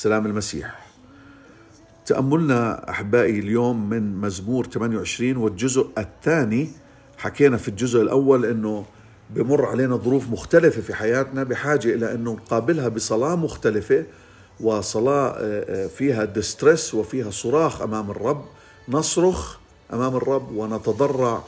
سلام المسيح. تأملنا أحبائي اليوم من مزمور 28 والجزء الثاني. حكينا في الجزء الأول أنه بمر علينا ظروف مختلفة في حياتنا بحاجة إلى أنه نقابلها بصلاة مختلفة وصلاة آه، آه، فيها ديستريس وفيها صراخ أمام الرب. نصرخ أمام الرب ونتضرع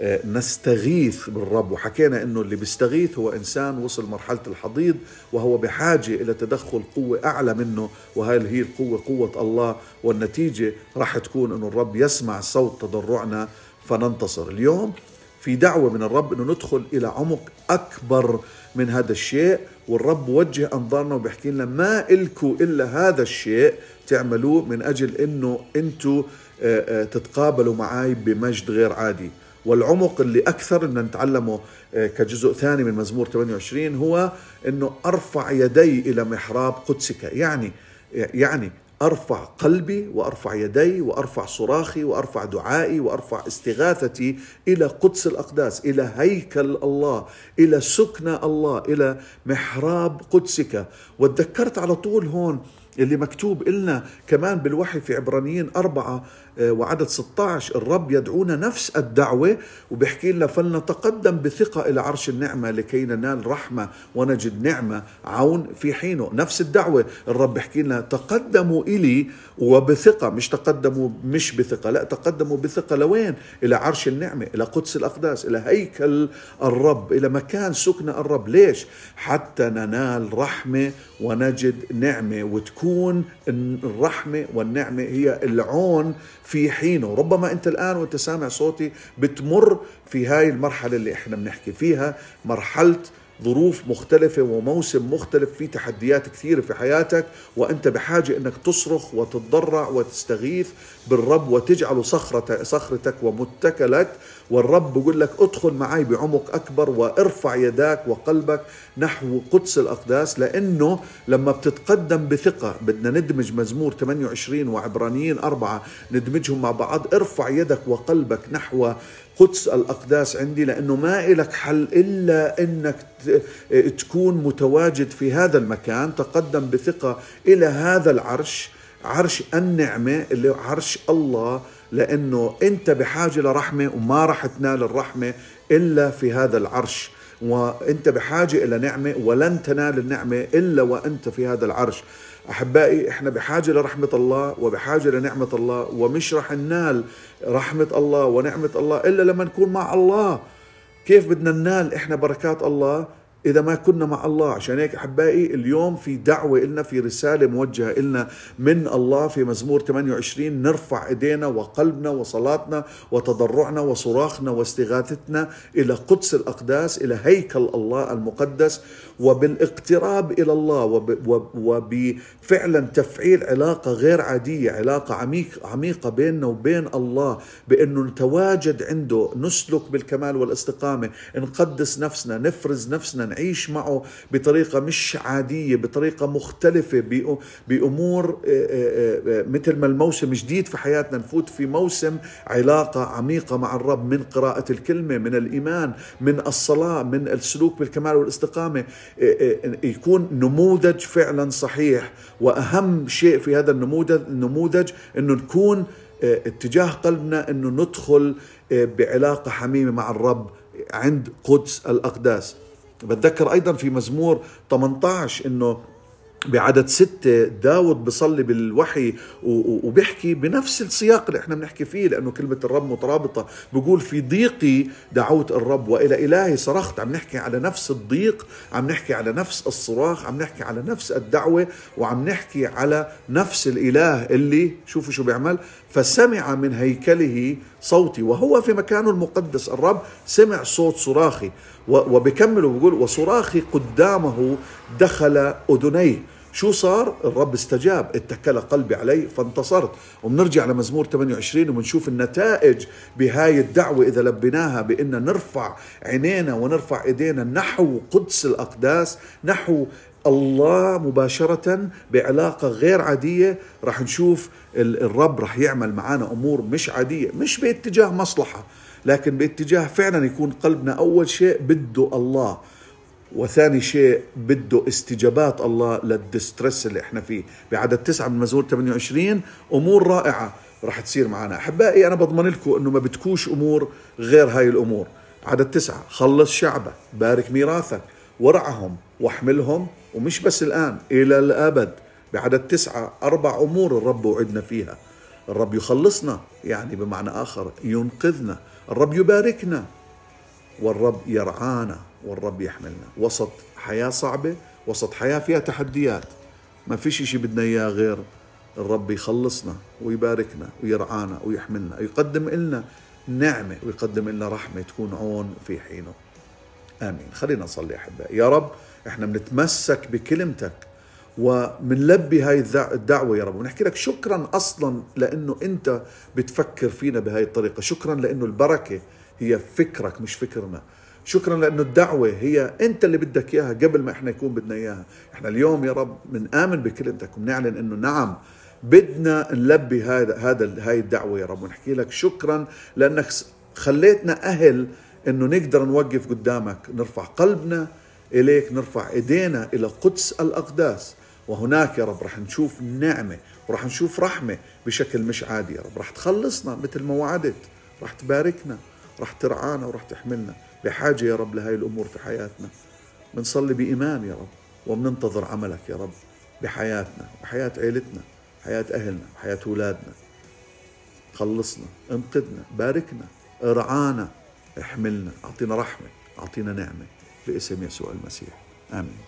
ونستغيث بالرب. وحكينا إنه اللي بيستغيث هو إنسان وصل مرحلة الحضيض وهو بحاجة إلى تدخل قوة أعلى منه. وهي هي القوة قوة الله؟ والنتيجة راح تكون إنه الرب يسمع صوت تضرعنا. فننتصر اليوم. في دعوة من الرب إنه ندخل إلى عمق أكبر من هذا الشيء. والرب وجه أنظارنا وبيحكي لنا ما إلكوا إلا هذا الشيء تعملوه من أجل إنه أنتم آه، آه، تتقابلوا معي بمجد غير عادي. والعمق اللي أكثر إن نتعلمه آه، كجزء ثاني من مزمور 28 هو إنه أرفع يدي إلى محراب قدسك. يعني يعني أرفع قلبي وأرفع يدي وأرفع صراخي وأرفع دعائي وأرفع استغاثتي إلى قدس الأقداس إلى هيكل الله إلى سكن الله إلى محراب قدسك. وتذكرت على طول هون اللي مكتوب إلنا كمان بالوحي في عبرانيين أربعة آه، وعدد 16 الرب يدعونا نفس الدعوة وبيحكي لنا فلنتقدم بثقة إلى عرش النعمة لكي ننال رحمة ونجد نعمة عون في حينه. نفس الدعوة. الرب بيحكي لنا تقدموا إلي وبثقة. مش تقدموا مش بثقة لا تقدموا بثقة لوين؟ إلى عرش النعمة إلى قدس الأقداس إلى هيكل الرب إلى مكان سكن الرب. ليش؟ حتى ننال رحمة ونجد نعمة وتكون الرحمة والنعمة هي العون في حينه. ربما أنت الآن وأنت سامع صوتي بتمر في هاي المرحلة اللي إحنا بنحكي فيها مرحلة ظروف مختلفة وموسم مختلف في تحديات كثيرة في حياتك وأنت بحاجة أنك تصرخ وتتضرع وتستغيث بالرب وتجعل صخرة صخرتك ومتكلك والرب بيقول لك ادخل معي بعمق أكبر وارفع يداك وقلبك نحو قدس الأقداس. لأنه لما بتتقدم بثقة بدنا ندمج مزمور 28 وعبرانيين أربعة ندمجهم مع بعض ارفع يدك وقلبك نحو قدس الأقداس عندي. لأنه ما إلك حل إلا أنك تكون متواجد في هذا المكان تقدم بثقة إلى هذا العرش. عرش النعمة اللي عرش الله لأنه أنت بحاجة لرحمة وما راح تنال الرحمة إلا في هذا العرش. وأنت بحاجة إلى نعمة ولن تنال النعمة إلا وأنت في هذا العرش. أحبائي إحنا بحاجة لرحمة الله وبحاجة لنعمة الله ومش رح ننال رحمة الله ونعمة الله إلا لما نكون مع الله. كيف بدنا ننال إحنا بركات الله؟ إذا ما كنا مع الله. عشان هيك أحبائي اليوم في دعوة إلنا في رسالة موجهة إلنا من الله في مزمور 28 نرفع إيدينا وقلبنا وصلاتنا وتضرعنا وصراخنا واستغاثتنا إلى قدس الأقداس إلى هيكل الله المقدس. وبالاقتراب إلى الله وبفعلا تفعيل علاقة غير عادية علاقة عميق عميقة بيننا وبين الله بأنه نتواجد عنده نسلك بالكمال والاستقامة نقدس نفسنا نفرز نفسنا نعيش معه بطريقة مش عادية بطريقة مختلفة بأمور آه، آه، آه، مثل ما الموسم جديد في حياتنا نفوت في موسم علاقة عميقة مع الرب من قراءة الكلمة من الإيمان من الصلاة من السلوك بالكمال والاستقامة يكون نموذج فعلا صحيح. وأهم شيء في هذا النموذج النموذج أنه نكون اتجاه قلبنا أنه ندخل بعلاقة حميمة مع الرب عند قدس الأقداس. بتذكر أيضا في مزمور 18 أنه بعدد ستة داود بصلي بالوحي وبيحكي بنفس السياق اللي إحنا بنحكي فيه لأنه كلمة الرب مترابطة. بقول في ضيقي دعوت الرب وإلى إلهي صرخت. عم نحكي على نفس الضيق عم نحكي على نفس الصراخ عم نحكي على نفس الدعوة وعم نحكي على نفس الإله اللي شوفوا شو بيعمل. فسمع من هيكله صوتي وهو في مكانه المقدس. الرب سمع صوت صراخي وبكمل وبقول وصراخي قدامه دخل أذنيه. شو صار؟ الرب استجاب. اتكل قلبي عليه فانتصرت. وبنرجع لمزمور 28 وبنشوف النتائج بهاي الدعوة إذا لبيناها بأن نرفع عينينا ونرفع إيدينا نحو قدس الأقداس نحو الله مباشرة بعلاقة غير عادية. رح نشوف الرب رح يعمل معنا أمور مش عادية مش باتجاه مصلحة لكن باتجاه فعلا يكون قلبنا أول شيء بده الله. وثاني شيء بده استجابات الله للدسترس اللي إحنا فيه. بعدد تسعة من مزمور 28 أمور رائعة راح تصير معنا. أحبائي أنا بضمن لكم إنه ما بتكوش أمور غير هاي الأمور. عدد تسعة خلص شعبك بارك ميراثك ورعهم واحملهم ومش بس الآن إلى الأبد. بعدد تسعة أربع أمور الرب وعدنا فيها. الرب يخلصنا يعني بمعنى آخر ينقذنا. الرب يباركنا والرب يرعانا. والرب يحملنا. وسط حياة صعبة وسط حياة فيها تحديات. ما فيش شيء بدنا إياه غير الرب يخلصنا ويباركنا ويرعانا ويحملنا ويقدم لنا نعمة ويقدم لنا رحمة تكون عون في حينه. آمين. خلينا نصلي أحبائي يا رب إحنا بنتمسك بكلمتك ومنلبي هاي الدعوة يا رب. ونحكي لك شكرا أصلا لأنه أنت بتفكر فينا بهاي الطريقة. شكرا لأنه البركة هي فكرك مش فكرنا. شكرا لأنه الدعوة هي أنت اللي بدك إياها قبل ما إحنا يكون بدنا إياها. إحنا اليوم يا رب بنآمن بكلمتك وبنعلن أنه نعم بدنا نلبي هذا هذا هاي الدعوة يا رب. ونحكي لك شكرا لأنك خليتنا أهل أنه نقدر نوقف قدامك. نرفع قلبنا إليك نرفع إيدينا إلى قدس الأقداس. وهناك يا رب رح نشوف نعمة ورح نشوف رحمة بشكل مش عادي يا رب. رح تخلصنا مثل ما وعدت. رح تباركنا رح ترعانا ورح تحملنا. بحاجة يا رب لهي الأمور في حياتنا. بنصلي بإيمان يا رب وبننتظر عملك يا رب بحياتنا بحياة عيلتنا حياة أهلنا حياة أولادنا. خلصنا انقذنا باركنا ارعانا احملنا أعطينا رحمة أعطينا نعمة باسم يسوع المسيح. آمين.